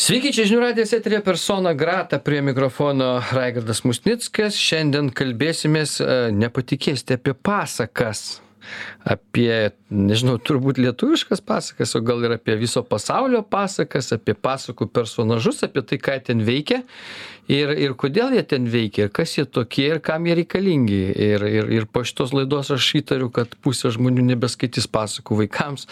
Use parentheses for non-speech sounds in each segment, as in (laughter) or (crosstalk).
Sveiki, čia žinių radijas eterė persona grata prie mikrofono Raigardas Musnickas. Šiandien kalbėsimės, e, nepatikėsite, apie pasakas. Apie, nežinau, turbūt lietuviškas pasakas, o gal ir apie viso pasaulio pasakas, apie pasakų personažus, apie tai, ką ten veikia ir ir kodėl jie ten veikia kas jie tokie ir kam jie reikalingi. Ir ir ir po šitos laidos aš įtariu kad pusė žmonių nebeskaitys pasakų vaikams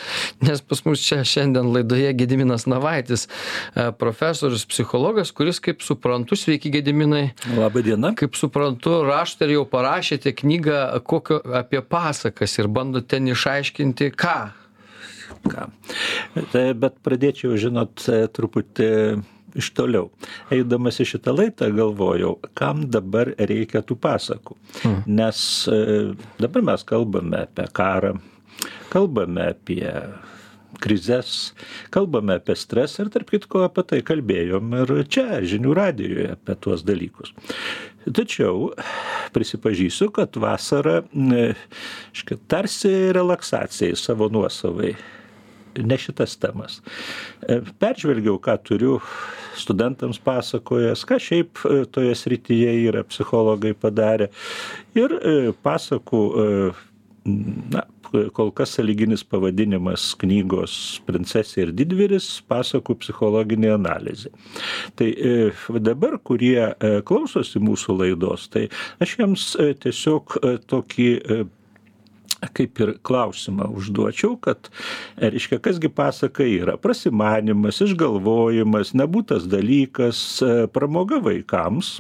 nes pas mus čia šiandien laidoje gediminas navaitis e, profesorius psichologas kuris kaip suprantu sveiki gediminai. Laba diena kaip suprantu rašote ir jau parašėte knygą kokio apie pasakas ir bandot ten išaiškinti ką? Ką? Tai bet pradėčiau žinot truputį iš toliau. Eidamas į šitą laidą galvojau, kam dabar reikia tų pasakų. Hmm. Nes e, dabar mes kalbame apie karą, kalbame apie krizes, kalbame apie stresą ir tarp kitko apie tai kalbėjom ir čia, žinių radijoje, apie tuos dalykus. Tačiau prisipažįsiu, kad vasara, škai, tarsi relaksacijai savo nuosavai ne šitas temas. E, peržvelgiau, ką turiu studentams pasakojęs, ką šiaip e, toje srityje yra psichologai padarę. Ir e, pasakų, na, kol kas saliginis pavadinimas knygos Princesė ir Didvyris - pasakų psichologinė analizė. Tai dabar, kurie klausosi mūsų laidos, tai aš jiems tiesiog tokį kaip ir klausimą užduočiau, kad, reiškia, kasgi pasaka yra? Prasimanimas, išgalvojimas, nebūtas dalykas, pramoga vaikams,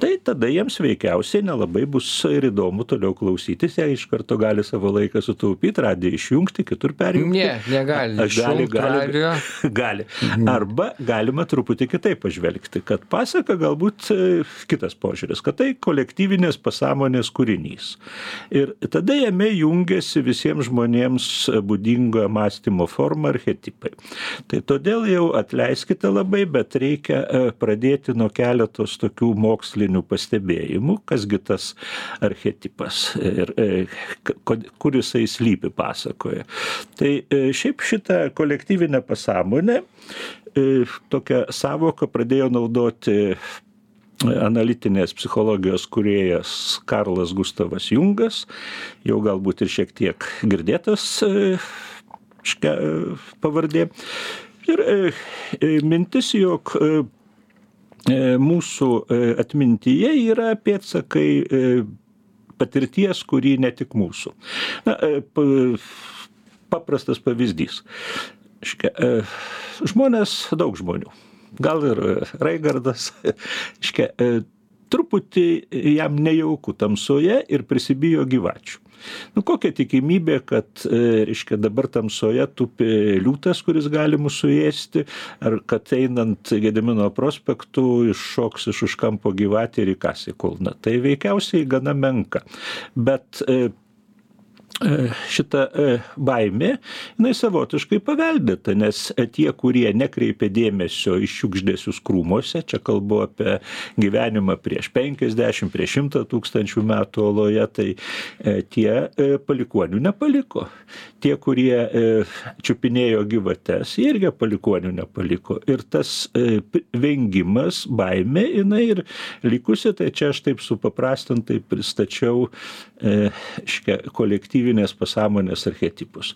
tai tada jiems veikiausiai nelabai bus ir įdomu toliau klausytis, jie iš karto gali savo laiką sutaupyti, radiją išjungti, kitur perjungti. Ne, negali. Gali, gali, (laughs) gali. Mhm. Arba galima truputį kitaip pažvelgti, kad pasaka galbūt e, kitas požiūris, kad tai kolektyvinės pasąmonės kūrinys. Ir tada jame jungiasi visiems žmonėms būdingo mąstymo forma archetipai. Tai todėl jau atleiskite labai, bet reikia e, pradėti nuo keletos tokių mokslinių mokslinių pastebėjimų, kasgi tas archetipas ir e, kur jisai slypi pasakoje. Tai e, šiaip šitą kolektyvinę pasąmonę e, tokią savoką pradėjo naudoti analitinės psichologijos kuriejas Karlas Gustavas Jungas, jau galbūt ir šiek tiek girdėtas pavardė. Ir mintis, jog mūsų e, atmintyje yra pėtsakai e, patirties, kuri ne tik mūsų. Na, paprastas pavyzdys. Žmonės, daug žmonių, gal ir Raigardas, škia, truputį jam nejauku tamsoje ir prisibijo gyvačių. Nu, kokia tikimybė, kad, e, reiškia, dabar tamsoje tupi liūtas, kuris gali mūsų suėsti, ar kad einant Gedimino prospektu iššoks iš už kampo gyvatį ir įkasi kulną. Tai veikiausiai gana menka. Bet e, šita e, baimė, jinai savotiškai paveldėta, nes tie, kurie nekreipia dėmesio į šiukšdėsius krūmose, čia kalbu apie gyvenimą prieš 50, prieš 100 tūkstančių metų oloje, tai e, tie palikonių nepaliko. Tie, kurie čiupinėjo gyvates, jie irgi palikonių nepaliko. Ir tas vengimas, baimė, jinai ir likusi, tai čia aš taip supaprastintai pristačiau škia, kolektyvinės pasąmonės archetipus.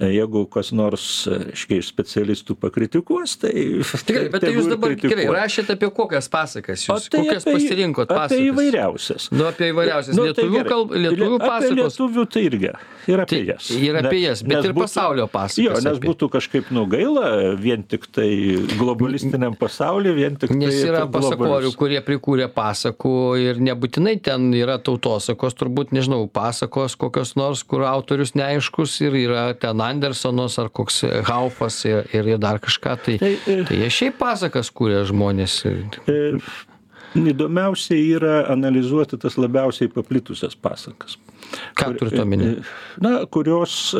Jeigu kas nors, reiškia, iš specialistų pakritikuos, tai... Tikrai, bet tai jūs dabar gerai rašėte apie kokias pasakas jūs, tai kokias apie, pasirinkot pasakas? Apie įvairiausias. Nu, apie įvairiausias. Nu, lietuvių, tai kalb, lietuvių pasakos. Lietuvių tai irgi. Ir apie tai, jas. Ir apie jas, bet ir būtų, pasaulio pasakas. Jo, nes apie. būtų kažkaip nugaila vien tik tai globalistiniam pasauliu, vien tik nes tai. Nes yra pasakorių, kurie prikūrė pasakų ir nebūtinai ten yra tautosakos, turbūt, nežinau, pasakos kokios nors, kur autorius neaiškus ir yra ten Andersonas ar koks Haufas ir, ir dar kažką. Tai, tai, e, tai jie šiaip pasakas kūrė žmonės. E, įdomiausia yra analizuoti tas labiausiai paplitusias pasakas. Ką turite omeny? E, na, kurios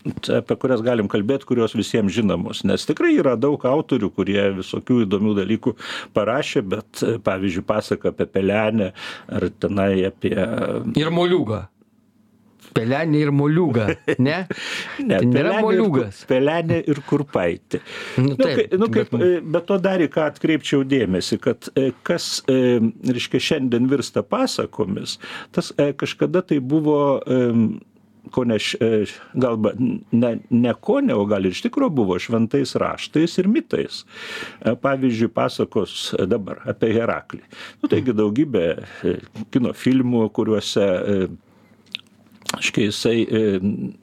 apie kurias galim kalbėti, kurios visiems žinomos. Nes tikrai yra daug autorių, kurie visokių įdomių dalykų parašė, bet pavyzdžiui, pasaka apie pelenę ar tenai apie... Ir moliūgą. Pelenė ir moliūga, ne? (laughs) Ne, tai nėra moliūgas. pelenė ir kurpaitė. Nu, Nu, taip, nu, kaip, bet- bet to dar į ką atkreipčiau dėmesį, kad e, kas, e, reiškia, šiandien virsta pasakomis, tas e, kažkada tai buvo ko ne, galba, ne, ne ko ne, o gal ir iš tikrųjų buvo šventais raštais ir mitais. Pavyzdžiui, pasakos dabar apie Heraklį. Nu, taigi daugybė kino filmų, kuriuose Aiškiai, jisai e,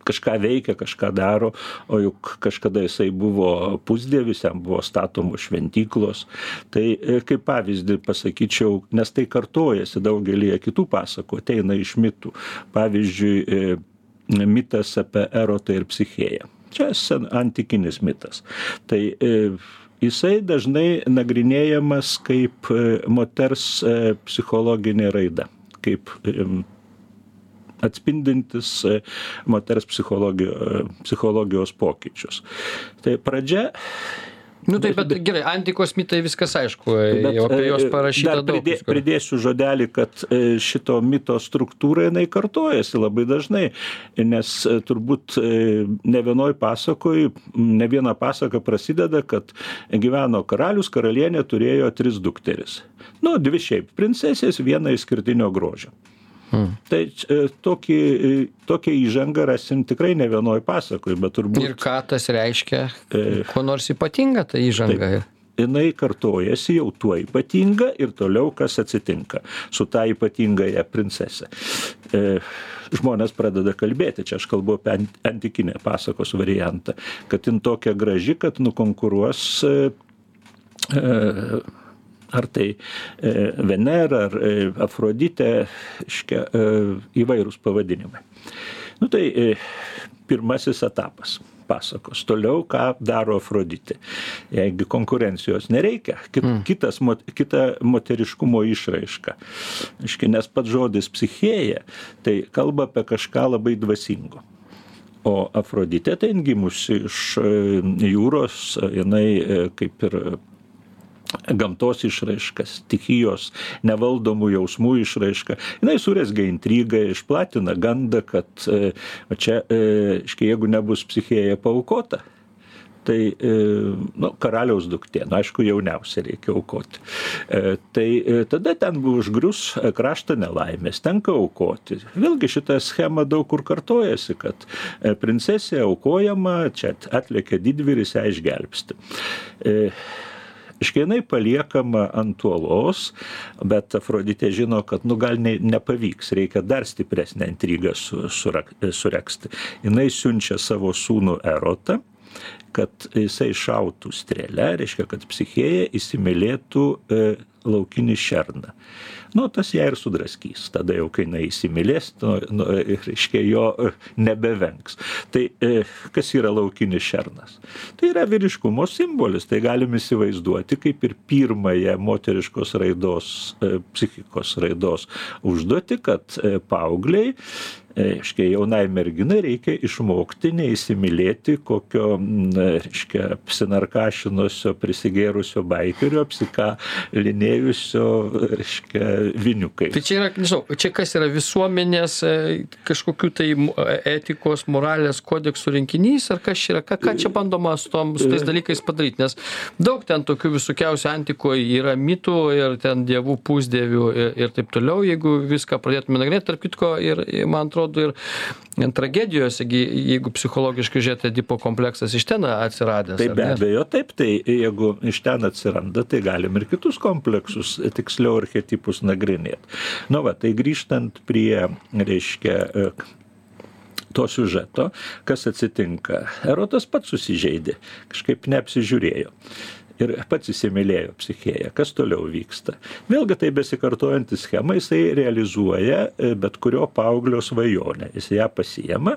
kažką veikia, kažką daro, o juk kažkada jisai buvo pusdievis, jam buvo statomos šventyklos. Tai e, kaip pavyzdį pasakyčiau, nes tai kartojasi daugelį kitų pasakų, ateina iš mitų. Pavyzdžiui, e, mitas apie erotą ir psichėją. Čia sen antikinis mitas. Tai jisai dažnai nagrinėjamas kaip moters psichologinė raida, kaip atspindintis e, moters psichologijo, psichologijos pokyčius. Tai pradžia. Nu taip, bet gerai, antikos mitai viskas aišku, jau apie e, juos parašyta daug. pridė, visko. pridėsiu žodelį, kad e, šito mito struktūra jinai kartojasi labai dažnai, nes e, turbūt e, ne vienoj pasakoj, ne viena pasaka prasideda, kad gyveno karalius, karalienė turėjo tris dukteris. Nu, dvi šiaip princesės, vieną išskirtinio grožio. Hmm. Tai e, tokį, e, tokią įžangą rasim tikrai ne vienoj pasakoj, bet turbūt Ir ką tas reiškia, E, kuo nors ypatinga ta įžanga. jinai kartojasi jau tuo ypatinga ir toliau kas atsitinka su ta ypatingąją princese. E, žmonės pradeda kalbėti, čia aš kalbu apie ant- antikinę pasakos variantą, kad jin tokia graži, kad nukonkuruos e, e, ar tai e, Venera, ar e, Afroditė, iškia, e, įvairūs pavadinimai. Nu tai pirmasis etapas pasakos. Toliau, ką daro Afroditė. Jeigu konkurencijos nereikia, kit, mm. kitas, mot- kita moteriškumo išraiška. Iškia, nes pats žodis psichėja, tai kalba apie kažką labai dvasingo. O Afroditė tai gimusi iš jūros, jinai kaip ir gamtos išraiška, stichijos, nevaldomų jausmų išraiška. Jis surėsga intrigą, išplatina gandą, kad e, čia, e, iškai, jeigu nebus psichėja paukota, tai e, nu, karaliaus duktė, nu, aišku, jauniausia reikia aukoti. E, tai e, tada ten buvo užgrius e, kraštą nelaimės, tenka aukoti. Vėlgi šita schema daug kur kartojasi, kad e, princesė aukojama, čia atlėkia didvyris, ją išgelbsti. Iškai jinai paliekama ant uolos, bet Afroditė žino, kad nu gal ne, nepavyks, reikia dar stipresnę intrigą su, sureksti. Jis siunčia savo sūnų Erotą, kad jisai šautų strėlę, reiškia, kad psichėja įsimylėtų e, laukinį šerną. Nu, tas ją ir sudraskys. Tada jau, kai jinai įsimylės, nu, nu, reiškia, jo e, nebevengs. Tai e, kas yra laukinis šernas? Tai yra vyriškumo simbolis. Tai galim įsivaizduoti kaip ir pirmąją moteriškos raidos, e, psichikos raidos užduoti, kad paaugliai reiškia, jaunai merginai reikia išmokti neįsimylėti kokio, mm, reiškia, apsinarkašinusio, prisigėrusio baikerio, apsikalinėjusio, reiškia, viniukai. Tai čia yra, nežinau, čia kas yra visuomenės e, kažkokių tai mo- etikos, moralės kodeksų rinkinys, ar kas čia yra, ką, ką čia bandoma su, tom, su tais dalykais padaryti, nes daug ten tokių visokiausių antikoje yra mitų ir ten dievų pusdievių ir, ir taip toliau, jeigu viską pradėtume nagrinėti, tarp kitko, ir, man atrodo, ir tragedijose, jeigu psichologiškai žiūrėti, Edipo kompleksas iš ten atsiradęs. Tai ar be abejo taip, tai jeigu iš ten atsiranda, tai galim ir kitus kompleksus, tiksliau archetipus nagrinėti. Nu va, tai grįžtant prie, reiškia, e, to siužeto, kas atsitinka. Erotas pats susižeidė, kažkaip neapsižiūrėjo. Ir pats įsimylėjo psichėją. Kas toliau vyksta? Vėlgi tai besikartojantis schema, jisai realizuoja e, bet kurio paauglio svajonę. Jis ją pasiema,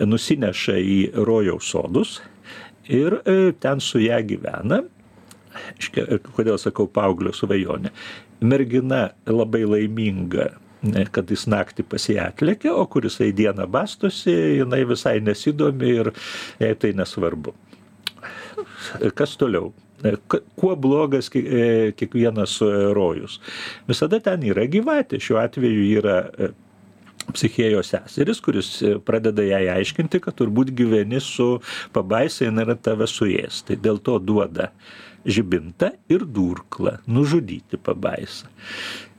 nusineša į rojaus sodus ir e, ten su ją gyvena. Aiškia, kodėl sakau paauglio svajonė? Mergina labai laiminga kad jis naktį pas ją atlėkė, o kur jisai dieną bastosi, jinai visai nesidomi ir jai tai nesvarbu. Kas toliau? E, Kuo blogas e, kiekvienas e, rojus? Visada ten yra gyvatė, šiuo atveju yra e, psichėjos seseris, kuris pradeda jai aiškinti, kad turbūt gyveni su pabaisa, jinai yra tave suės. Tai dėl to duoda žibintą ir durklą nužudyti pabaisą.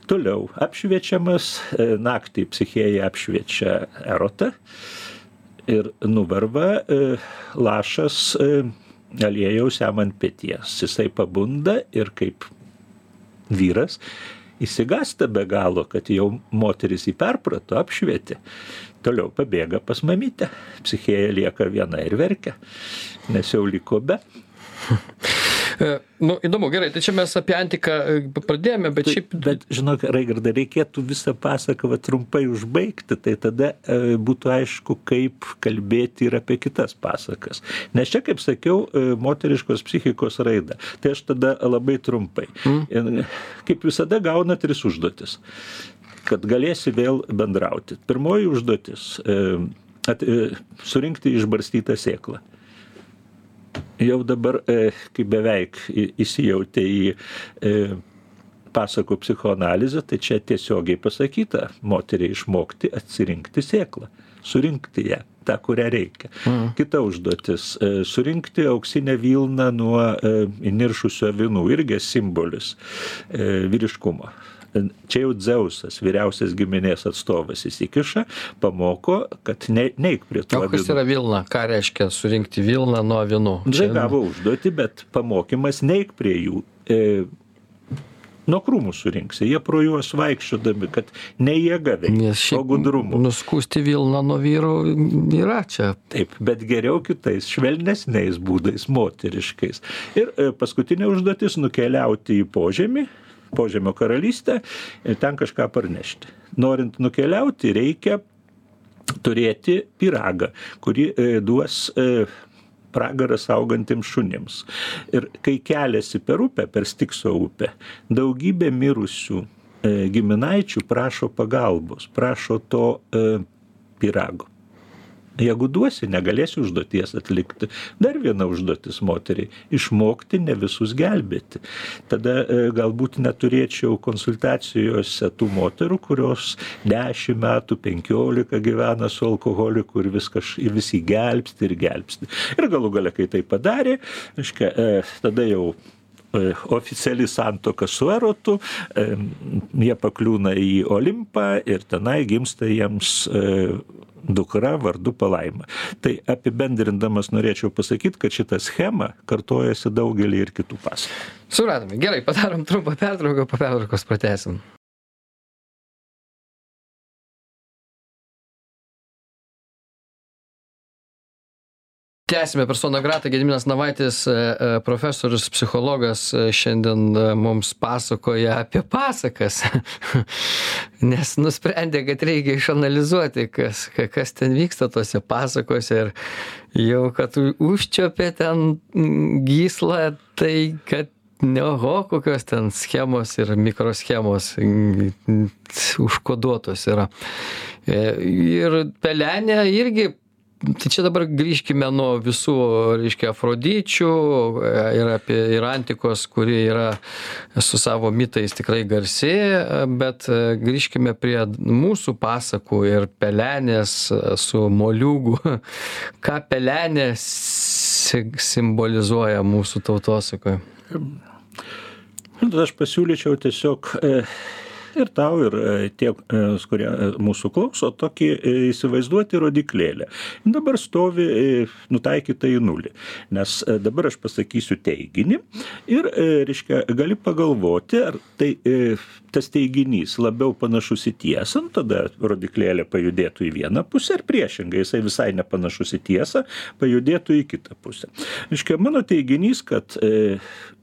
Toliau apšviečiamas, e, naktį psichėja apšviečia erotą ir nuvarva e, lašas e, aliejaus jam ant pėties. Jisai pabunda ir kaip vyras įsigasta be galo, kad jau moteris jį perprato, apšvietė. Toliau pabėga pas mamytę. Psichėja lieka viena ir verkia, nes jau liko be. E, nu, įdomu, gerai, tai čia mes apie antiką e, pradėjome, bet šiaip... Bet, žinok, Raigarda, reikėtų visą pasaką va, trumpai užbaigti, tai tada e, būtų aišku, kaip kalbėti ir apie kitas pasakas. Nes čia, kaip sakiau, e, moteriškos psichikos raida. Tai aš tada labai trumpai. Mm. Kaip visada gauna tris užduotis, kad galėsi vėl bendrauti. Pirmoji užduotis e, - e, surinkti išbarstytą sėklą jau dabar, e, kai beveik įsijautė į e, pasakų psichoanalizę, tai čia tiesiogiai pasakyta, moteriai išmokti atsirinkti sėklą, surinkti ją, tą, kurią reikia. Mm. Kita užduotis e, - surinkti auksinę Vilną nuo įniršusio vinų, irgi simbolis vyriškumo čia jau Dzeusas, vyriausias giminės atstovas įsikiša, pamoko, kad ne, neik prie to. O kas yra Vilna? Ką reiškia surinkti Vilną nuo vinų? Čia gavo užduoti, bet pamokymas neik prie jų. E, nuo krūmų surinksi, jie pro juos vaikščiodami, kad ne jėga veikia, o gudrumu. Nuskusti Vilną nuo vyrų yra čia. Taip, bet geriau kitais, švelnesniais būdais, moteriškais. Ir e, paskutinė užduotis - nukeliauti į požemį požemio karalystę ir ten kažką parnešti. Norint nukeliauti, reikia turėti piragą, kurį e, duos e, pragaras augantiems šunims. Ir kai keliasi per upę, per Stikso upę, daugybė mirusių e, giminaičių prašo pagalbos, prašo to pirago. Jeigu duosi, negalėsi užduoties atlikti. Dar viena užduotis moteriai - išmokti ne visus gelbėti. Tada e, galbūt neturėčiau konsultacijose tų moterų, kurios 10 metų, 15 gyvena su alkoholiku ir viskas, ir visi gelbsti ir gelbsti. Ir galų gale, kai tai padarė, aiškia, e, tada jau oficiali santoka su erotu, jie pakliūna į Olimpą ir tenai gimsta jiems dukra vardu Palaima. Tai apibendrindamas norėčiau pasakyti, kad šita schema kartojasi daugelį ir kitų pasakų. Suradome. Gerai, padarom trumpą pertrauką, po pertraukos pratesim. Tęsiame persona grata. Gediminas navaitis e, e, profesorius psichologas e, šiandien mums pasakoja apie pasakas. (laughs) Nes nusprendė kad reikia išanalizuoti kas kas ten vyksta tose pasakose ir jau kad užčiuopė ten gyslą tai kad ne oho kokios ten schemos ir mikroschemos užkoduotos yra. Ir pelenė irgi tai čia dabar grįžkime nuo visų reiškia afrodičių e, ir apie ir antikos kuri yra su savo mitais tikrai garsi bet e, grįžkime prie mūsų pasakų ir pelenės su moliūgu. (laughs) Ką pelenė simbolizuoja mūsų tautosakoj aš pasiūlyčiau tiesiog e, ir tau, ir e, tie, e, kurie e, mūsų klauso, tokį įsivaizduoti rodiklėlę. Dabar stovi nutaikyta į nulį, nes dabar aš pasakysiu teiginį ir, reiškia, gali pagalvoti, ar tai tas teiginys labiau panašus į tiesą, nu, tada rodiklėlė pajudėtų į vieną pusę ir priešingai, jisai visai nepanašus į tiesą, pajudėtų į kitą pusę. Reiškia, mano teiginys, kad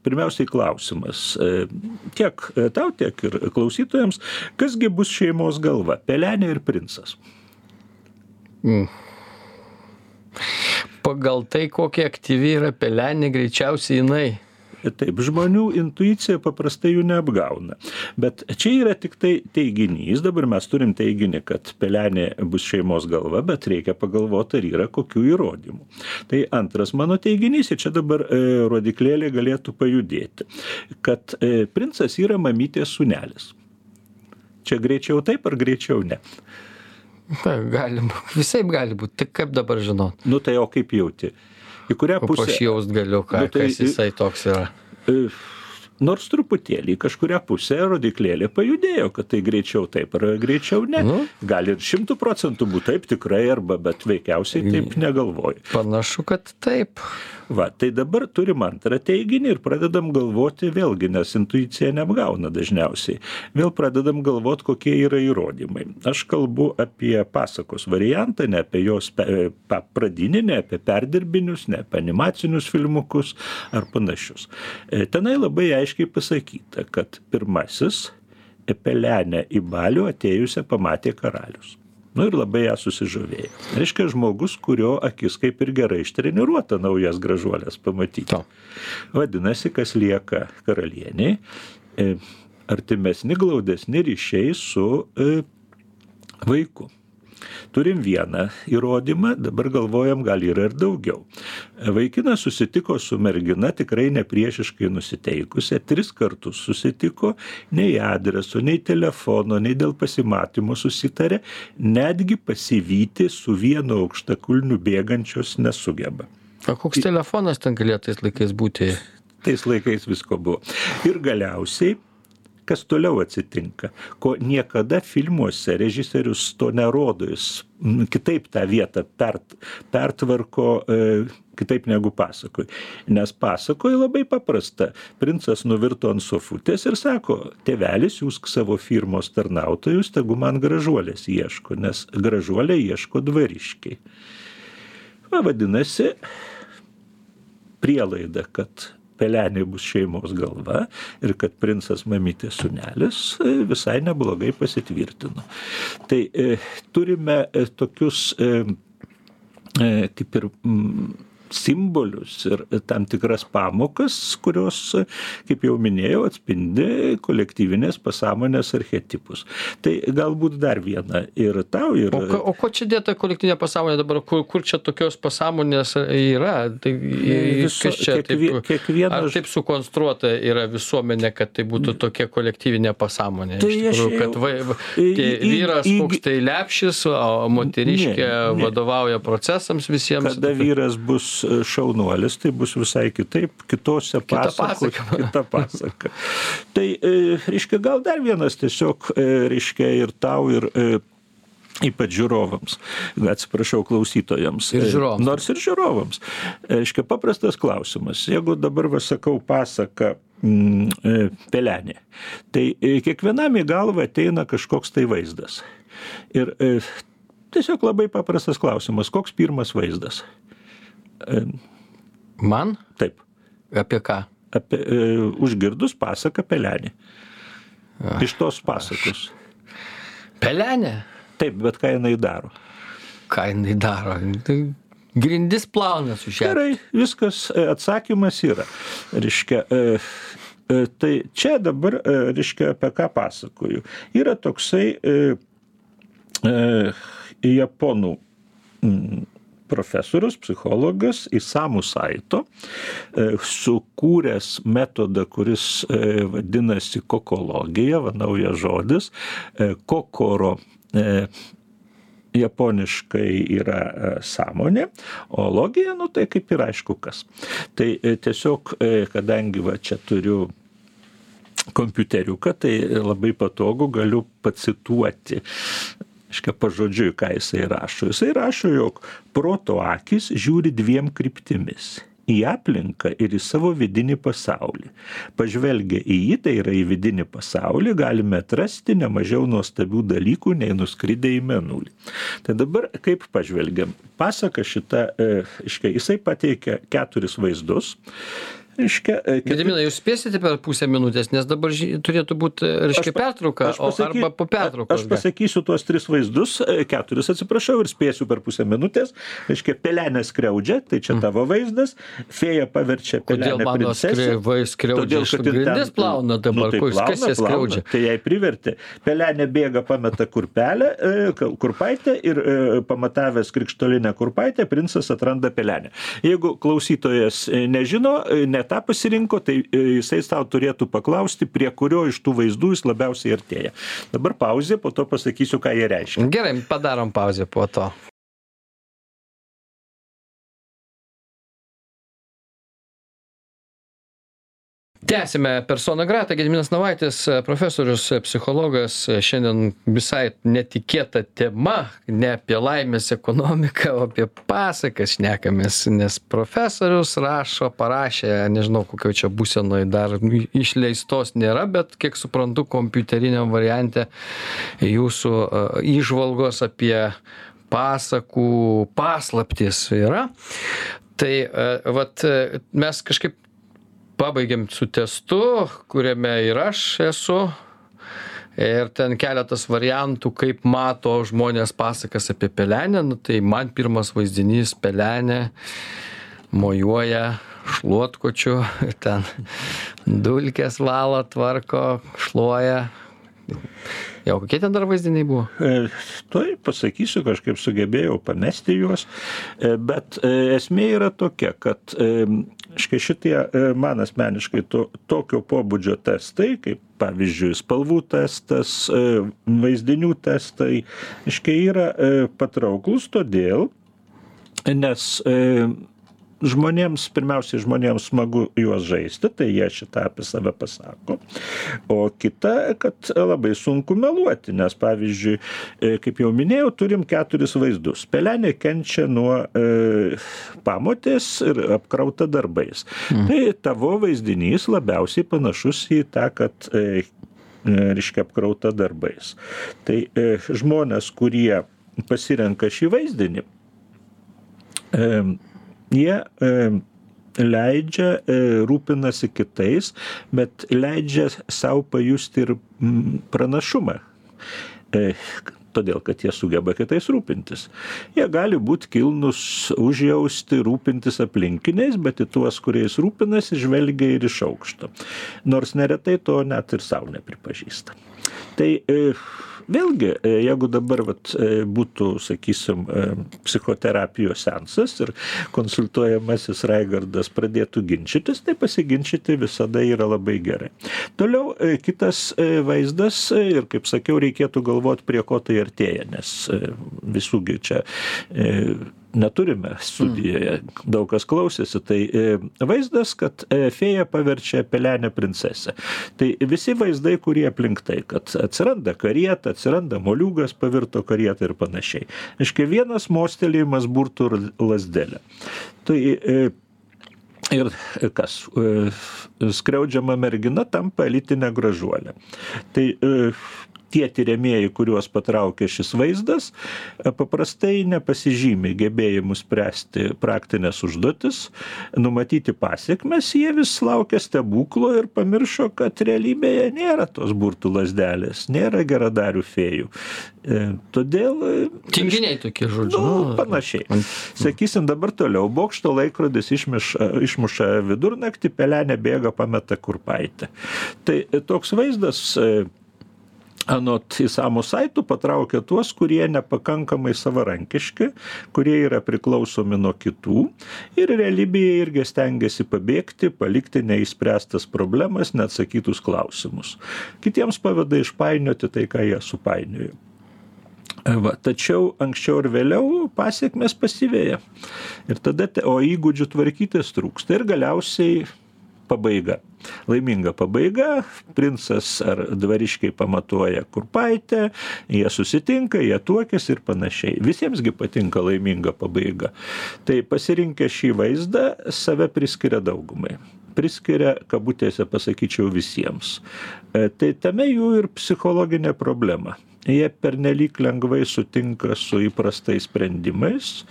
pirmiausiai klausimas e, tiek tau, tiek ir klausytojams, kasgi bus šeimos galva - pelenė ir princas. Mm. Pagal tai, kokia aktyvi yra pelenė, greičiausiai jinai Taip, žmonių intuicija paprastai jų neapgauna. Bet čia yra tik tai teiginys, dabar mes turim teiginį, kad pelenė bus šeimos galva, bet reikia pagalvoti, ar yra kokių įrodymų. Tai antras mano teiginys, ir čia dabar e, rodiklėlė galėtų pajudėti, kad e, princas yra mamytės sunelis. Čia greičiau taip ar greičiau ne? Na, galim, visai gali būti, tik kaip dabar žinot. Nu tai o kaip jauti? Į kurią pusę? aš jaust galiu, ką, Nu, tai- kas jisai toks yra. Nors truputėlį į kažkurią pusę rodiklėlė pajudėjo, kad tai greičiau taip ar greičiau ne. Nu. Gali ir šimtų procentų būti taip tikrai arba, bet veikiausiai taip negalvoju. Panašu, kad taip. Va, tai dabar turim antrą teiginį ir pradedam galvoti vėlgi, nes intuicija neapgauna dažniausiai. Vėl pradedam galvoti, kokie yra įrodymai. Aš kalbu apie pasakos variantą, ne apie jos pradinį, ne apie perdirbinius, ne apie animacinius filmukus ar panašius. E, Tenai labai aiškiai pasakyta, kad pirmasis pelenę į balių atėjusią pamatė karalius. Nu ir labai ją susižavėjo. Reiškia žmogus, kurio akis kaip ir gerai ištreniruota naujas gražuolės pamatyti. Vadinasi, kas lieka karalieniai, e, artimesni, glaudesni ryšiai su e, vaiku. Turim vieną įrodymą, dabar galvojam, gal yra ir daugiau. Vaikinas susitiko su mergina tikrai nepriešiškai nusiteikusią, tris kartus susitiko, nei adreso, nei telefono, nei dėl pasimatymo susitarė, netgi pasivyti su vienu aukštakulniu bėgančios nesugeba. O koks telefonas ten galėtų tais laikais būti? Tais laikais visko buvo. Ir galiausiai kas toliau atsitinka, ko niekada filmuose režisierius to nerodo, jis kitaip tą vietą pert, pertvarko e, kitaip negu pasakoj. Nes pasakoj labai paprasta. Princas nuvirto ant sofutės ir sako, tėvelis siūsk savo firmos tarnautojus, tegu man gražuolės ieško, nes gražuolė ieško dvariškiai. Va, vadinasi, prielaida, kad pelenė bus šeimos galva ir kad princas mamytės sunelis e, visai neblogai pasitvirtino. Tai e, turime e, tokius kaip ir simbolius ir tam tikras pamokas, kurios, kaip jau minėjau, atspindi kolektyvinės pasąmonės archetipus. Tai galbūt dar viena ir tau, ir... O, o ko čia dėta kolektyvinė pasąmonė dabar, kur, kur čia tokios pasąmonės yra? Tai, Viso- čia kiekvie- taip, kiekvienas- ar taip sukonstruota yra visuomenė, kad tai būtų tokia kolektyvinė pasąmonė? Tai iš tikrųjų, kad vai, į- tie į- vyras į- koks tai lepšis, o moteriškė Ne, ne. vadovauja procesams visiems. Kada vyras bus šaunuolis, tai bus visai kitaip, kitose pasakose. (laughs) Kita pasaka. Tai, e, reiškia, gal dar vienas tiesiog, e, reiškia, ir tau, ir e, ypač žiūrovams, atsiprašau, klausytojams. Ir žiūrovams. Nors ir žiūrovams. Reiškia, paprastas klausimas. Jeigu dabar vasakau pasaką mm, pelenė, tai kiekvienam į galvą ateina kažkoks tai vaizdas. Ir tiesiog labai paprastas klausimas, koks pirmas vaizdas? Man? Taip. Apie ką? Apie, e, užgirdus pasaką pelenį. Iš tos pasakos. Pelenė? Taip, bet ką jinai daro? Ką jinai daro? Tai grindis plauna su šia. Gerai, viskas, e, atsakymas yra. Reiškia, e, e, tai čia dabar, e, reiškia, apie ką pasakoju. Yra toksai e, e, japonų mm, profesorius, psichologas Isamu Saito, e, sukūręs metodą, kuris e, vadinasi kokologija, va naujas žodis, e, kokoro japoniškai yra sąmonė, o logija, nu tai kaip ir aišku kas. Tai tiesiog, kadangi va čia turiu kompiuteriuką, tai labai patogu galiu pacituoti. Iškia pažodžiui, ką jisai rašo. Jisai rašo, jog proto akis žiūri dviem kryptimis į aplinką ir į savo vidinį pasaulį. Pažvelgę į jį, tai yra į vidinį pasaulį, galime atrasti nemažiau nuostabių dalykų, nei nuskridę į menulį. Tai dabar kaip pažvelgiam? Pasaka šita, e, iškia, jisai pateikia keturis vaizdus. Iškia, e, keturi- Gediminai, jūs spėsite per pusę minutės, nes dabar ži- turėtų būti, reiškia, Aš pa- pertrauka, aš pasaky- arba po pertraukos. Aš pasakysiu tuos tris vaizdus, e, keturis atsiprašau, ir spėsiu per pusę minutės. Reiškia, pelenė skriaudžia, tai čia tavo vaizdas, fėja paverčia Mm. Kodėl pelenę mano skrivai skriaudžia iš kad ir grindis plauna dabar, Nu, tai kas plauna, ją plauna. skriaudžia? Tai jai privertė. Pelenė bėga, pameta kurpelę, e, kurpaitę ir e, pamatavęs krikštolinę kurpaitę, princas atranda pelenę. Jeigu klausytojas e, nežino, e, tą pasirinko, tai e, jisai tau turėtų paklausti, prie kurio iš tų vaizdų jis labiausiai artėja. Dabar pauzė, po to pasakysiu, ką jie reiškia. Gerai, padarom pauzę po to. Tęsiame persona grata. Gediminas navaitis profesorius psichologas. Šiandien visai netikėta tema. Ne apie laimės ekonomiką o apie pasakas šnekamės nes profesorius rašo parašė nežinau kokioj čia būsenoj dar išleistos nėra bet kiek suprantu kompiuteriniam variante jūsų įžvalgos apie pasakų paslaptis yra. Tai vat mes kažkaip pabaigėm su testu kuriame ir aš esu. Ir ten keletas variantų kaip mato žmonės pasakas apie pelenę. Nu tai man pirmas vaizdinys pelenė mojuoja šluotkočiu (laughs) ten dulkes valo tvarko šluoja Jo, kokie ten dar vaizdiniai buvo? E, Tuoj pasakysiu, kažkaip sugebėjau pamesti juos, e, bet e, esmė yra tokia, kad škai šitie man asmeniškai to, tokio pobūdžio testai, kaip pavyzdžiui spalvų testas, vaizdinių testai, škai yra patrauklus todėl, nes žmonėms pirmiausiai žmonėms smagu juos žaisti tai jie šitą apie save pasako. O kita kad labai sunku meluoti nes pavyzdžiui e, kaip jau minėjau turim keturis vaizdus. Pelenė kenčia nuo e, pamotės ir apkrauta darbais. Mm. tai tavo vaizdinys labiausiai panašus į tą kad e, reiškia apkrauta darbais. Tai e, žmonės kurie pasirenka šį vaizdinį e, jie e, leidžia, e, rūpinasi kitais, bet leidžia savo pajusti ir pranašumą. E, todėl, kad jie sugeba kitais rūpintis. Jie gali būti kilnus, užjausti, rūpintis aplinkiniais, bet į tuos, kuriais rūpinasi, žvelgia ir iš aukšto. Nors neretai to net ir savo nepripažįsta. Tai vėlgi e, jeigu dabar vat e, būtų sakysim e, psichoterapijos seansas ir konsultuojamasis raigardas pradėtų ginčytis tai pasiginčyti visada yra labai gerai. Toliau kitas vaizdas ir kaip sakiau reikėtų galvot prie ko tai artėja nes visų gi čia neturime studijoje, daug kas klausėsi, tai e, vaizdas, kad e, fėja paverčia pelenę princesę. Tai visi vaizdai, kurie aplink tai, kad atsiranda karieta, atsiranda moliūgas, pavirto karieta ir panašiai. Iškai vienas mostelėjimas burtų lasdelė. Tai e, Ir kas, skriaudžiama mergina tampa elitinė gražuolė. Tai tie tiriamieji, kuriuos patraukia šis vaizdas, e, paprastai nepasižymi gebėjimu spręsti praktinės užduotis, numatyti pasiekmes, jie vis laukia stebuklo ir pamiršo, kad realybėje nėra tos burtų lasdelės, nėra geradarių fėjų. E, todėl. E, Tinginiai tokie žodžiai. Nu, panašiai. Sakysim, dabar toliau. Bokšto laikrodis išmiša, išmuša vidurnaktį, pelenė bėga, pameta kurpaitę. Tai toks vaizdas anot islamo saitų patraukia tuos kurie nepakankamai savarankiški kurie yra priklausomi nuo kitų ir realybėje irgi stengiasi pabėgti palikti neišspręstas problemas neatsakytus klausimus kitiems paveda išpainioti tai ką jie supainiojo Va, tačiau anksčiau ir vėliau pasiekmes pasiveja. Ir tada, o įgūdžių tvarkytis trūksta ir galiausiai pabaiga. Laiminga pabaiga, princas ar dvariškiai pamatuoja kurpaitę, jie susitinka, jie tuokėsi ir panašiai. Visiemsgi patinka laiminga pabaiga. Tai pasirinkę šį vaizdą save priskiria daugumai priskiria, kabutėse pasakyčiau, visiems. E, tai tame jų ir psichologinė problema jie pernelyg lengvai sutinka su įprastais sprendimais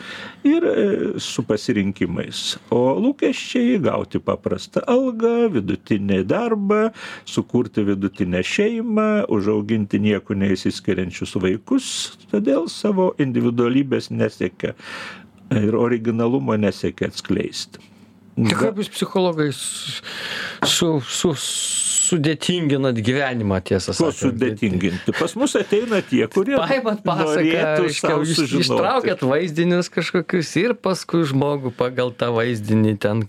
ir e, su pasirinkimais. O lūkesčiai gauti paprastą algą vidutinį darbą sukurti vidutinę šeimą užauginti niekuo neišsiskiriančius vaikus. Todėl savo individualybės nesiekia ir originalumo nesiekia atskleisti. Tai kaip jūs psichologai su, su, sudėtinginat gyvenimą, tiesą Kuo sakant. sudėtinginti? Pas mus ateina tie, kurie Paimat pasaką, ištraukiat vaizdinius kažkokius ir paskui žmogų pagal tą vaizdinį ten.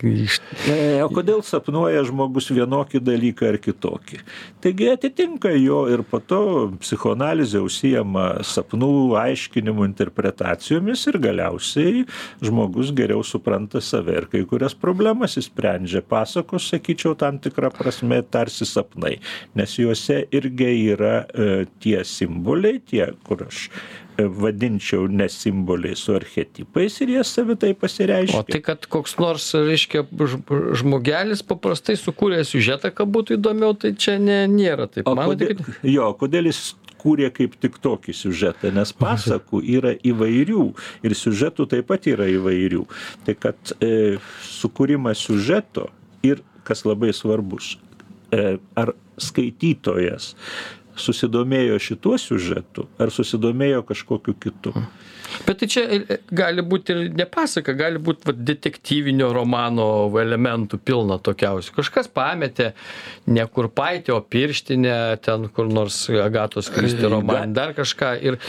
E, O kodėl sapnuoja žmogus vienokį dalyką ar kitokį? Taigi atitinka jo ir po to psichoanalizė užsijama sapnų aiškinimu, interpretacijomis ir galiausiai žmogus geriau supranta save ir kai kurias problemas įsprendžia. Pasakos, sakyčiau, tam tikrą prasme tarsi sapnai, nes juose irgi yra e, tie simboliai, tie, kur aš e, vadinčiau ne simboliai su archetipais ir jie savitai pasireiškia. O tai, kad koks nors, reiškia, žmogelis paprastai sukūrė siužetą, kad būtų įdomiau, tai čia ne, nėra taip. O Manote, kodėl, kad... jo, kodėl jis kūrė kaip tik tokį siužetą, nes (laughs) pasakų yra įvairių ir siužetų taip pat yra įvairių. Tai kad e, sukūrimas siužeto ir, kas labai svarbus, ar skaitytojas susidomėjo šituo siužetu, ar susidomėjo kažkokiu kitu. Bet tai čia e, gali būti ir ne pasaka, gali būti va, detektyvinio romano elementų pilna tokiausių. Kažkas pametė ne kurpaitį, o pirštinę, ten kur nors Agatos Kristi romaną, dar kažką. Ir,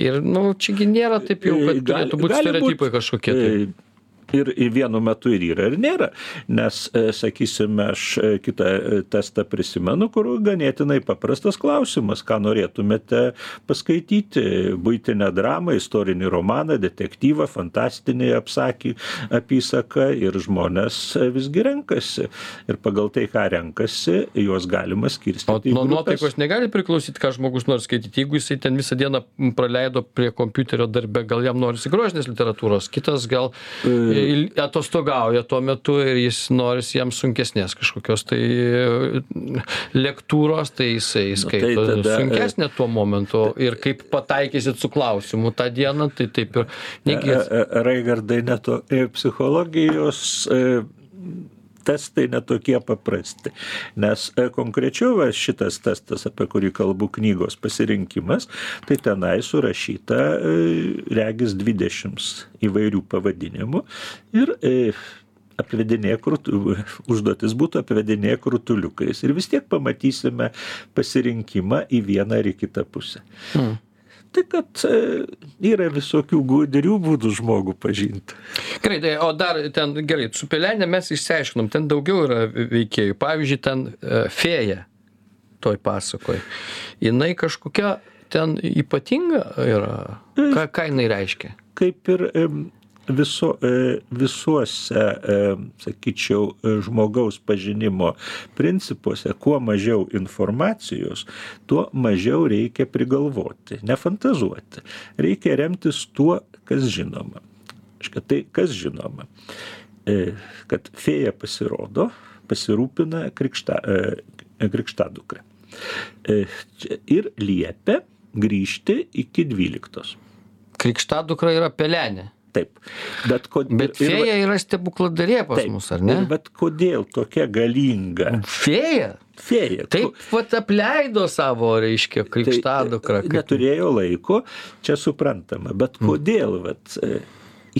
ir nu, čiagi nėra taip jau, kad E, turėtų būti gali stereotipai kažkokie. Tai. Ir vienu metu ir yra, ir nėra. Nes, e, sakysime, aš e, kitą e, testą prisimenu, kur ganėtinai paprastas klausimas, ką norėtumėte paskaityti. Būtinę dramą, istorinį romaną, detektyvą, fantastinį apsakį, apysaką ir žmonės visgi renkasi. Ir pagal tai, ką renkasi, juos galima skirstyti. O nuo nuotaikos negali priklausyti, ką žmogus nori skaityti. Jeigu jisai ten visą dieną praleido prie kompiuterio darbe, gal jam norisi grožinės literatūros, kitas gal E. atostogauja tuo metu ir jis norisi jam sunkesnės kažkokios tai e, lektūros, tai jisai Nu, tai skaito tada, e, sunkesnę tuo momentu. Ir kaip pataikysit su klausimu tą dieną, tai taip ir negės. E, e, Raigardai, neto, psichologijos testai netokie paprasti. Nes e, konkrečiau va, šitas testas, apie kurį kalbu knygos pasirinkimas, tai tenai surašyta e, regis 20 įvairių pavadinimų ir e, apvedinėk rutu, užduotis būtų apvedinėk rutuliukais. Ir vis tiek pamatysime pasirinkimą į vieną ar į kitą pusę. Hmm. Tai kad e, yra visokių gudrių būdų žmogų pažinti. Gerai, tai, o dar ten, gerai, su pelenė mes išsiaiškinom, ten daugiau yra veikėjų. Pavyzdžiui, ten e, fėja toj pasakoj. Jinai kažkokia ten ypatinga yra. Ką, ką jinai reiškia? Kaip ir viso, e, visuose, e, sakyčiau, e, žmogaus pažinimo principuose, kuo mažiau informacijos, tuo mažiau reikia prigalvoti, nefantazuoti. Reikia remtis tuo, kas žinoma. Škia, tai kas žinoma? Kad fėja pasirodo, pasirūpina krikšta, krikštadukra. Ir liepia grįžti iki 12. Krikštadukra yra pelenė. Taip. Bet, kod... Bet fėja yra stebukladarė pas taip. mus, ar ne? Bet kodėl tokia galinga Fėja. fėja? Taip pat apleido savo, reiškia, krikštadukrą. Tai, kaip- neturėjo laiko, čia suprantama, bet kodėl vat, e,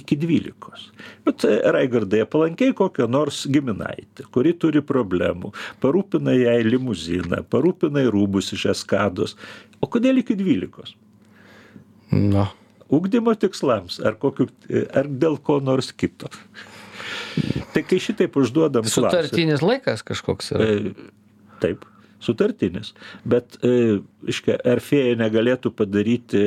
iki dvylikos. Bet e, Raigardai palankiai kokio nors giminaitį, kuri turi problemų, parūpina jai limuziną, parūpina rūbus iš eskados. O kodėl iki dvylikos? Nu. Ugdymo tikslams ar, kokiu, ar dėl ko nors kito. Tai kai šitaip užduodam. Sutartinis laikas kažkoks yra. E, Taip, sutartinis. Bet, e, iškia, ar fėja negalėtų padaryti,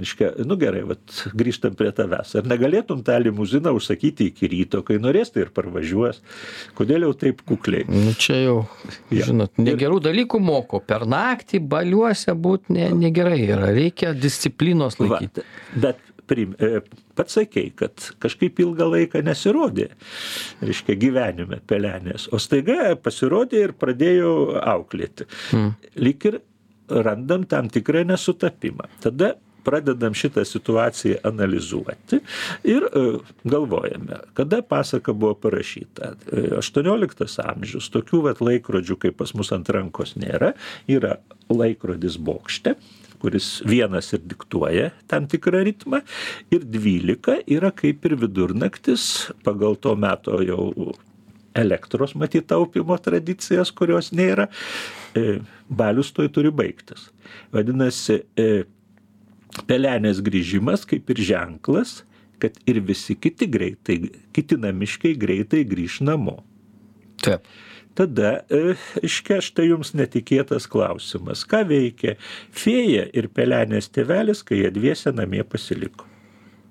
iškia, nu gerai, vat, grįžtam prie tavęs. Ar negalėtum tą limuziną užsakyti iki ryto, kai norės, tai ir parvažiuos. Kodėl jau taip kukliai? Nu čia jau, Jo. žinot, negerų dalykų moko. Per naktį baliuose būti ne, negerai yra. Reikia disciplinos Va, laikyti. bet prim, e, pats sakei, kad kažkaip ilgą laiką nesirodė, reiškia, gyvenime pelenės, o staiga pasirodė ir pradėjo auklėti. Mm. Lik ir randam tam tikrą nesutapimą. Tada pradedam šitą situaciją analizuoti ir e, galvojame, kada pasaka buvo parašyta. E, 18 amžius, tokių vat laikrodžių, kaip pas mus ant rankos nėra, yra laikrodis bokšte kuris vienas ir diktuoja tam tikrą ritmą, ir 12 yra kaip ir vidurnaktis pagal to meto jau elektros matyt taupymo tradicijas, kurios nėra, e, balius toj turi baigtis. Vadinasi, e, pelenės grįžimas kaip ir ženklas, kad ir visi kiti greitai, kiti namiškai greitai grįž namo. Taip. Tada, iškia, štai jums netikėtas klausimas. Ką veikia fėja ir pelenės tėvelis, kai jie dviese namie pasiliko?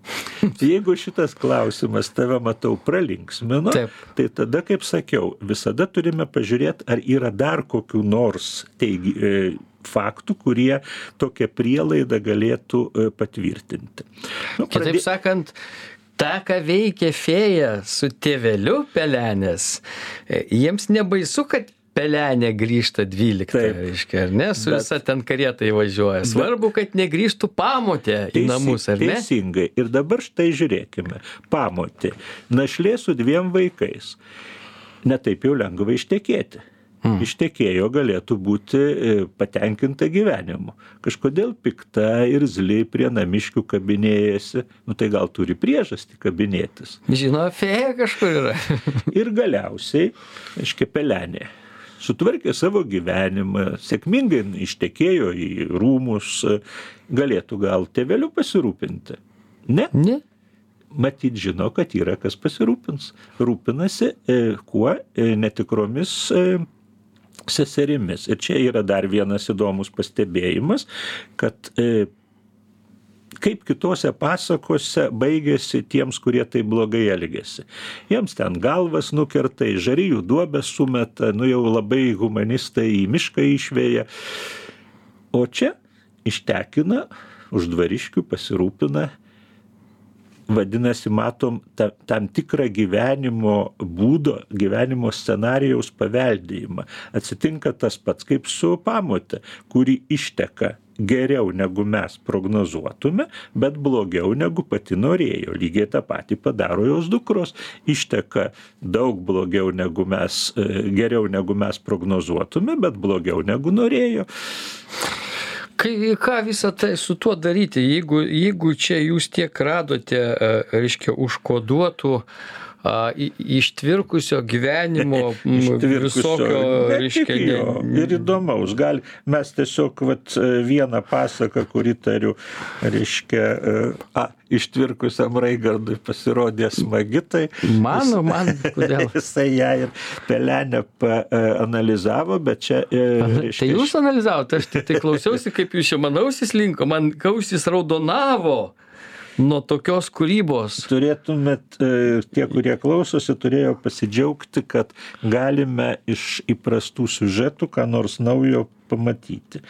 (laughs) Jeigu šitas klausimas tave matau pralinksmino, Taip. tai tada, kaip sakiau, visada turime pažiūrėti, ar yra dar kokių nors teigi, e, faktų, kurie tokią prielaidą galėtų e, patvirtinti. Nu, pradė... Kitaip sakant, tą, ką veikia fėja su tėveliu pelenės, e, jiems nebaisu, kad pelenė grįžta 12, reiškia, ar ne, su bet, visa ten karieta įvažiuoja. Svarbu, kad negrįžtų pamotė į teisi, namus, ar ne? Teisingai. Ir dabar štai žiūrėkime. Pamotė. Našlė su dviem vaikais. Netaip jau lengva ištekėti. Hmm. Ištekėjo galėtų būti e, patenkinta gyvenimu. Kažkodėl pikta ir zli prie namiškių kabinėjasi, nu tai gal turi priežastį kabinėtis. Žino, fėja kažkur yra. (laughs) ir galiausiai, aiškiai, pelenė sutvarkė savo gyvenimą, sėkmingai ištekėjo į rūmus, galėtų gal tėveliu pasirūpinti. Ne? Ne. Matyt, žino, kad yra kas pasirūpins. Rūpinasi e, kuo e, netikromis e, seserimis. Ir čia yra dar vienas įdomus pastebėjimas, kad e, kaip kitose pasakose baigėsi tiems, kurie tai blogai elgėsi. Jiems ten galvas nukerta, žaryjų duobę sumeta, nu jau labai humanistai į mišką išvėja. O čia ištekina, už dvariškių pasirūpina vadinasi, matom ta, tam tikrą gyvenimo būdo, gyvenimo scenarijaus paveldėjimą. Atsitinka tas pats kaip su pamote, kuri išteka geriau negu mes prognozuotume, bet blogiau negu pati norėjo. Lygiai tą patį padaro jos dukros. Išteka daug blogiau negu mes, e, geriau negu mes prognozuotume, bet blogiau negu norėjo. Kai, ką visą tai su tuo daryti, jeigu, jeigu čia jūs tiek radote, e, reiškia, užkoduotų a, ištvirkusio gyvenimo, (laughs) visokio, reiškia. Ne... Ir įdomaus, gal mes tiesiog vat, vieną pasaką, kurį tariu, reiškia, a, ištvirkusiam Raigardui pasirodė smagi, tai mano, jis, man, kodėl? (laughs) Jisai ją ir pelenę analizavo, bet čia... E, reiškia, tai jūs analizavote, aš tik tai klausiausi, kaip jūs čia manausis linko, man kausis raudonavo nuo tokios kūrybos. Turėtumėt, e, tie, kurie klausosi, turėjo pasidžiaugti, kad galime iš įprastų siužetų ką nors naujo pamatyti.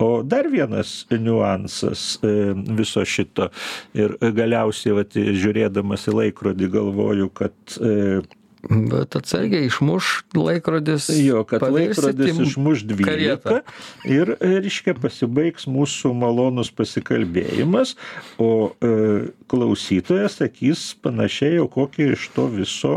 O dar vienas niuansas e, viso šito ir galiausiai, vat, žiūrėdamas į laikrodį, galvoju, kad e, Bet atsargiai išmuš laikrodis. Jo, kad laikrodis išmuš 12 karietą. ir, reiškia, pasibaigs mūsų malonus pasikalbėjimas, o e, klausytojas sakys panašiai, o kokia iš to viso,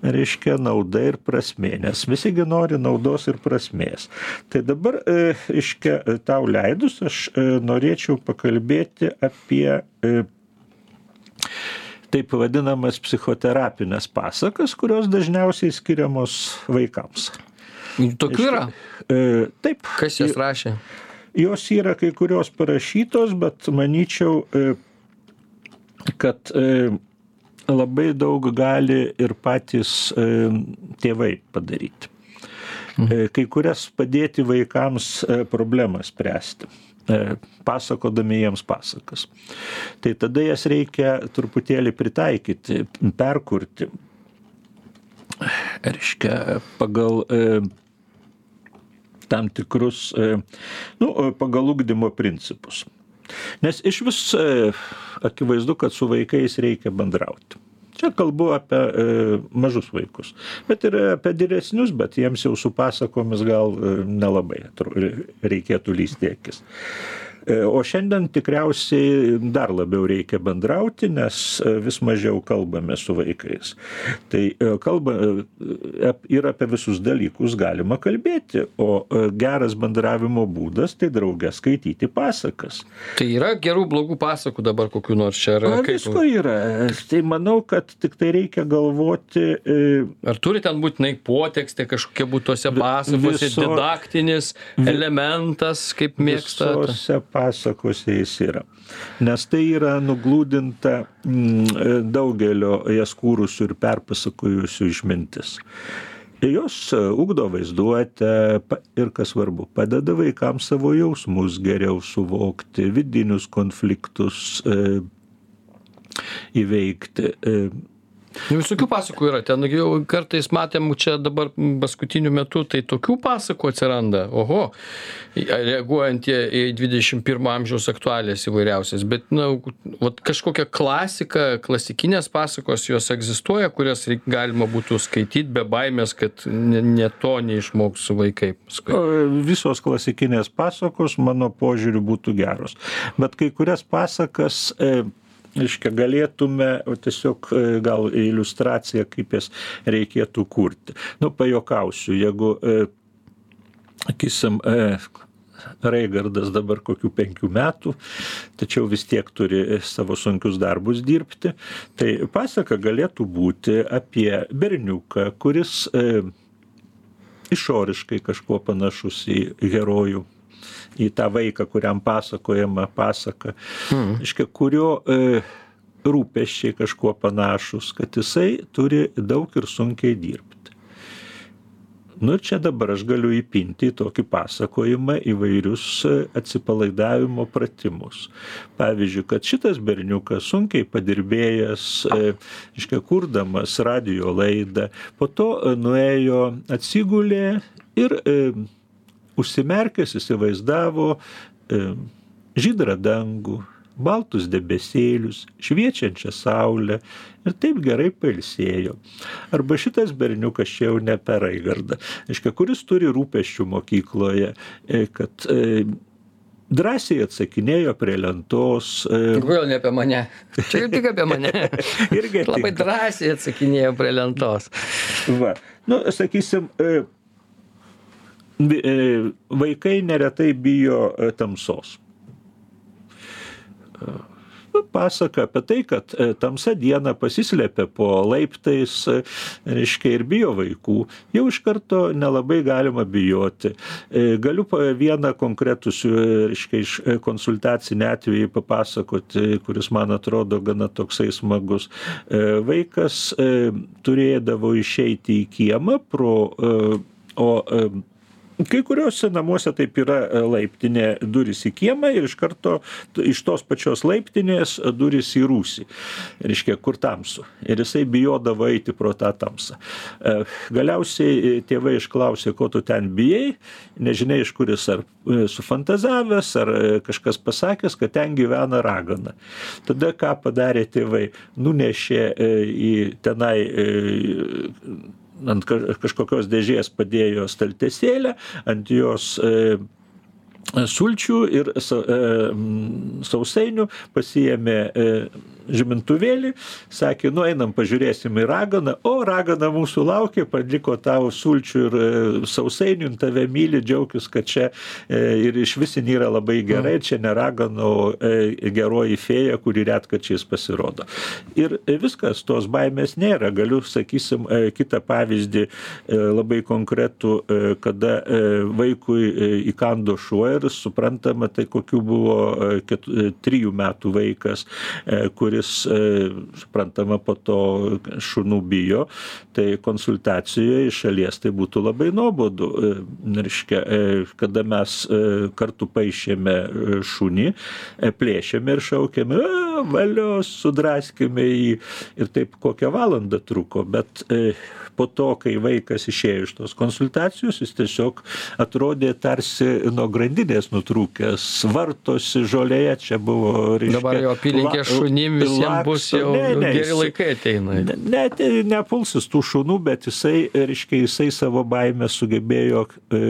reiškia, nauda ir prasmė, nes visigi nori naudos ir prasmės. Tai dabar, e, reiškia, tau leidus, aš e, norėčiau pakalbėti apie e, taip vadinamas psichoterapines pasakas, kurios dažniausiai skiriamos vaikams. Tokių yra? E, taip. Kas jas rašė? Jos yra kai kurios parašytos, bet manyčiau, e, kad e, labai daug gali ir patys tėvai padaryti. Mhm. Kai kurias padėti vaikams problemą spręsti. E, pasakodami jiems pasakas. Tai tada jas reikia truputėlį pritaikyti, perkurti. Reiškia, pagal e, tam tikrus, e, nu, pagal ugdymo principus. Nes iš vis akivaizdu, kad su vaikais reikia bendrauti. Čia kalbu apie e, mažus vaikus, bet ir apie vyresnius, bet jiems jau su pasakomis gal e, nelabai reikėtų lysti akis. O šiandien tikriausiai dar labiau reikia bendrauti, nes vis mažiau kalbame su vaikais. Tai kalba ir apie visus dalykus galima kalbėti, o geras bendravimo būdas tai draugė skaityti pasakas. Tai yra gerų, blogų pasakų dabar kokiu nors čia. Ar visko yra. Tai manau, kad tik tai reikia galvoti. Ar turi ten būtinai potekstė kažkokia būtose pasakose, viso, didaktinis elementas, kaip mėgsta? Visose pasakose jis yra. Nes tai yra nuglūdinta mm, daugelio jas kūrusių ir perpasakojusių išmintis. Jos e, ugdo vaizduotę ir, kas svarbu, padeda vaikams savo jausmus geriau suvokti, vidinius konfliktus e, įveikti. Nu, visokių pasakų yra, ten jau kartais matėm čia dabar paskutiniu metu, tai tokių pasakų atsiranda, oho, reaguojant į 21 amžiaus aktualės įvairiausias, bet, na, vat, kažkokia klasika, klasikinės pasakos, jos egzistuoja, kurias galima būtų skaityti be baimės, kad ne, ne to neišmoks vaikai. Paskui. Visos klasikinės pasakos, mano požiūriu, būtų geros, bet kai kurias pasakas e, reiškia galėtume tiesiog e, gal iliustraciją, kaip jas reikėtų kurti. Nu, pajokausiu, jeigu, e, sakysim, e, Reigardas dabar kokių penkių metų, tačiau vis tiek turi savo sunkius darbus dirbti. Tai pasaka galėtų būti apie berniuką, kuris e, išoriškai kažkuo panašus į herojų į tą vaiką, kuriam pasakojama pasaka, mm. iškia, kurio e, rūpeščiai kažkuo panašus, kad jisai turi daug ir sunkiai dirbti. Nu čia dabar aš galiu įpinti į tokį pasakojimą įvairius e, atsipalaidavimo pratimus. Pavyzdžiui, kad šitas berniukas sunkiai padirbėjęs, e, iškia, kurdamas radio laidą, po to e, nuėjo, atsigulė ir užsimerkęs įsivaizdavo e, žydrą dangų, baltus debesėlius, šviečiančią saulę ir taip gerai pailsėjo. Arba šitas berniukas čia jau ne per Raigardą, aiškia, kuris turi rūpeščių mokykloje, e, kad e, drąsiai atsakinėjo prie lentos. Kodėl ne apie mane? Čia tik apie mane. (laughs) Irgi. Labai drąsiai atsakinėjo prie lentos. Va, nu, sakysim, E, vaikai neretai bijo e, tamsos. E, pasaka apie tai, kad tamsa diena pasislėpia po laiptais, reiškia, ir bijo vaikų, jau iš karto nelabai galima bijoti. Galiu vieną konkretų, reiškia, iš konsultacinį atvejį papasakoti, kuris man atrodo gana toksai smagus. Vaikas turėdavo išeiti į kiemą pro, o Kai kuriuose namuose taip yra e, laiptinė durys į kiemą ir iš karto iš tos pačios laiptinės durys į rūsį. Reiškia, kur tamsu. Ir jisai bijodavo eiti pro tą tamsą. E, galiausiai e, tėvai išklausė, ko tu ten bijai, nežinia iš kuris ar sufantazavęs, ar kažkas pasakęs, kad ten gyvena ragana. Tada ką padarė tėvai? Nunešė į tenai ant kažkokios dėžės padėjo staltesėlę, ant jos e, sulčių ir e, sausainių, pasiėmė žymintuvėlį, sakė, nu einam pažiūrėsim į raganą, o ragana mūsų laukia, padliko tavo sulčių ir e, sausainių, tave myli, džiaugis, kad čia e, ir iš visi yra labai gerai, čia ne ragana, o e, geroji fėja, kuri retkačiais pasirodo. Ir viskas, tos baimės nėra. Galiu, sakysim, kitą pavyzdį labai konkretų, kada vaikui įkando šuo ir suprantama, tai kokiu buvo trijų metų vaikas, kuris kuris, e, suprantama, po to šunų bijo, tai konsultacijoje iš šalies tai būtų labai nuobodu. E, reiškia, e, kada mes kartu paaišėme šunį, plėšėme ir šaukėme, valios, sudraskime jį ir taip kokią valandą truko, bet po to, kai vaikas išėjo iš tos konsultacijos, jis tiesiog atrodė tarsi nuo grandinės nutrūkęs, vartosi žolėje, čia buvo, reiškia. Dabar jo apylinkė šunim visiems bus jau ne, ne, geri laikai ateina. Ne, ne, nepulsis tų šunų, bet jisai, reiškia, jisai savo baimę sugebėjo e,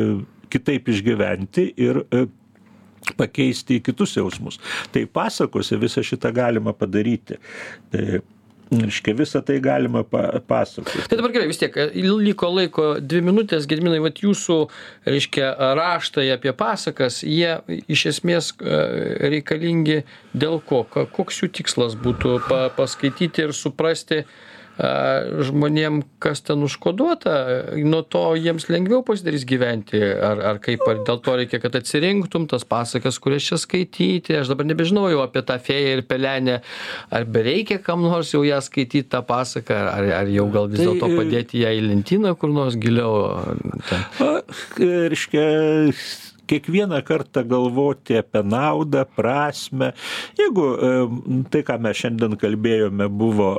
kitaip išgyventi ir e, pakeisti į kitus jausmus. Tai pasakose visą šitą galima padaryti. Tai Reiškia, visą tai galima pa pasakoti. Tai dabar gerai, vis tiek, liko laiko dvi minutės, Gedminai, vat jūsų, reiškia, raštai apie pasakas, jie iš esmės e, reikalingi dėl ko? Koks jų tikslas būtų pa paskaityti ir suprasti, žmonėm, kas ten užkoduota, nuo to jiems lengviau pasidarys gyventi, ar, ar kaip, ar dėl to reikia, kad atsirinktum tas pasakas, kurias čia skaityti, aš dabar nebežinau jau apie tą fėją ir pelenę, ar bereikia kam nors jau ją skaityti tą pasaką, ar, ar jau gal vis tai, dėlto padėti ją į lentyną kur nors giliau. Reiškia, kiekvieną kartą galvoti apie naudą, prasme. Jeigu tai, ką mes šiandien kalbėjome, buvo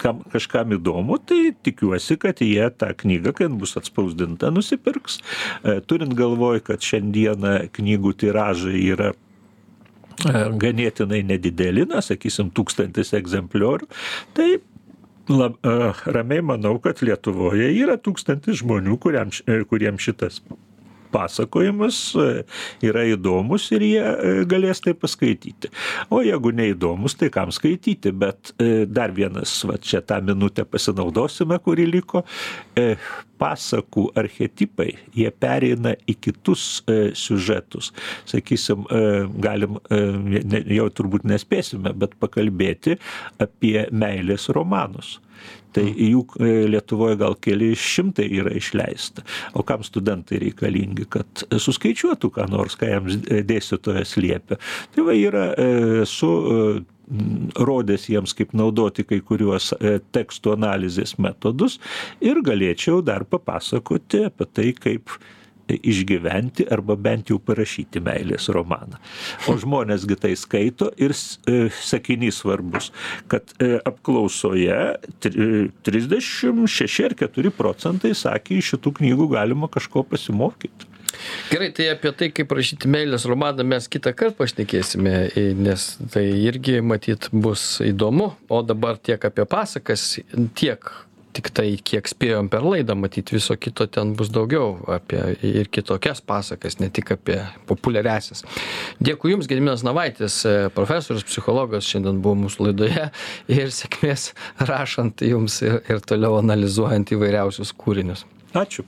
kam kažkam įdomu, tai tikiuosi, kad jie tą knygą, kai bus atspausdinta, nusipirks. E, turint galvoj, kad šiandieną knygų tiražai yra e, ganėtinai nedideli, na, sakysim, tūkstantis egzempliorių, tai lab, e, ramiai manau, kad Lietuvoje yra tūkstantis žmonių, kuriems šitas pasakojimas e, yra įdomus ir jie e, galės tai paskaityti. O jeigu neįdomus, tai kam skaityti, bet e, dar vienas, va čia tą minutę pasinaudosime, kuri liko, pasakų archetipai, jie pereina į kitus e, siužetus. Sakysim, e, galim, e, jau turbūt nespėsime, bet pakalbėti apie meilės romanus. Tai jų e, Lietuvoje gal keli šimtai yra išleista. O kam studentai reikalingi, kad suskaičiuotų ką nors, ką jiems dėstytojas liepia. Tai va yra su rodęs jiems, kaip naudoti kai kuriuos tekstų analizės metodus ir galėčiau dar papasakoti apie tai, kaip išgyventi arba bent jau parašyti meilės romaną. O žmonėsgi tai skaito ir e, sakinys svarbus, kad e, apklausoje 36 ar 4 procentai sakė, iš šitų knygų galima kažko pasimokyti. Gerai, tai apie tai, kaip rašyti meilės romaną mes kitą kartą pašnekėsime, nes tai irgi matyt bus įdomu, o dabar tiek apie pasakas, tiek tiktai kiek spėjom per laidą matyt viso kito ten bus daugiau apie ir kitokias pasakas ne tik apie populiariąsias dėkui jums gediminas navaitis profesorius psichologas šiandien buvo mūsų laidoje. Ir sėkmės rašant jums ir ir toliau analizuojant įvairiausius kūrinius. Ačiū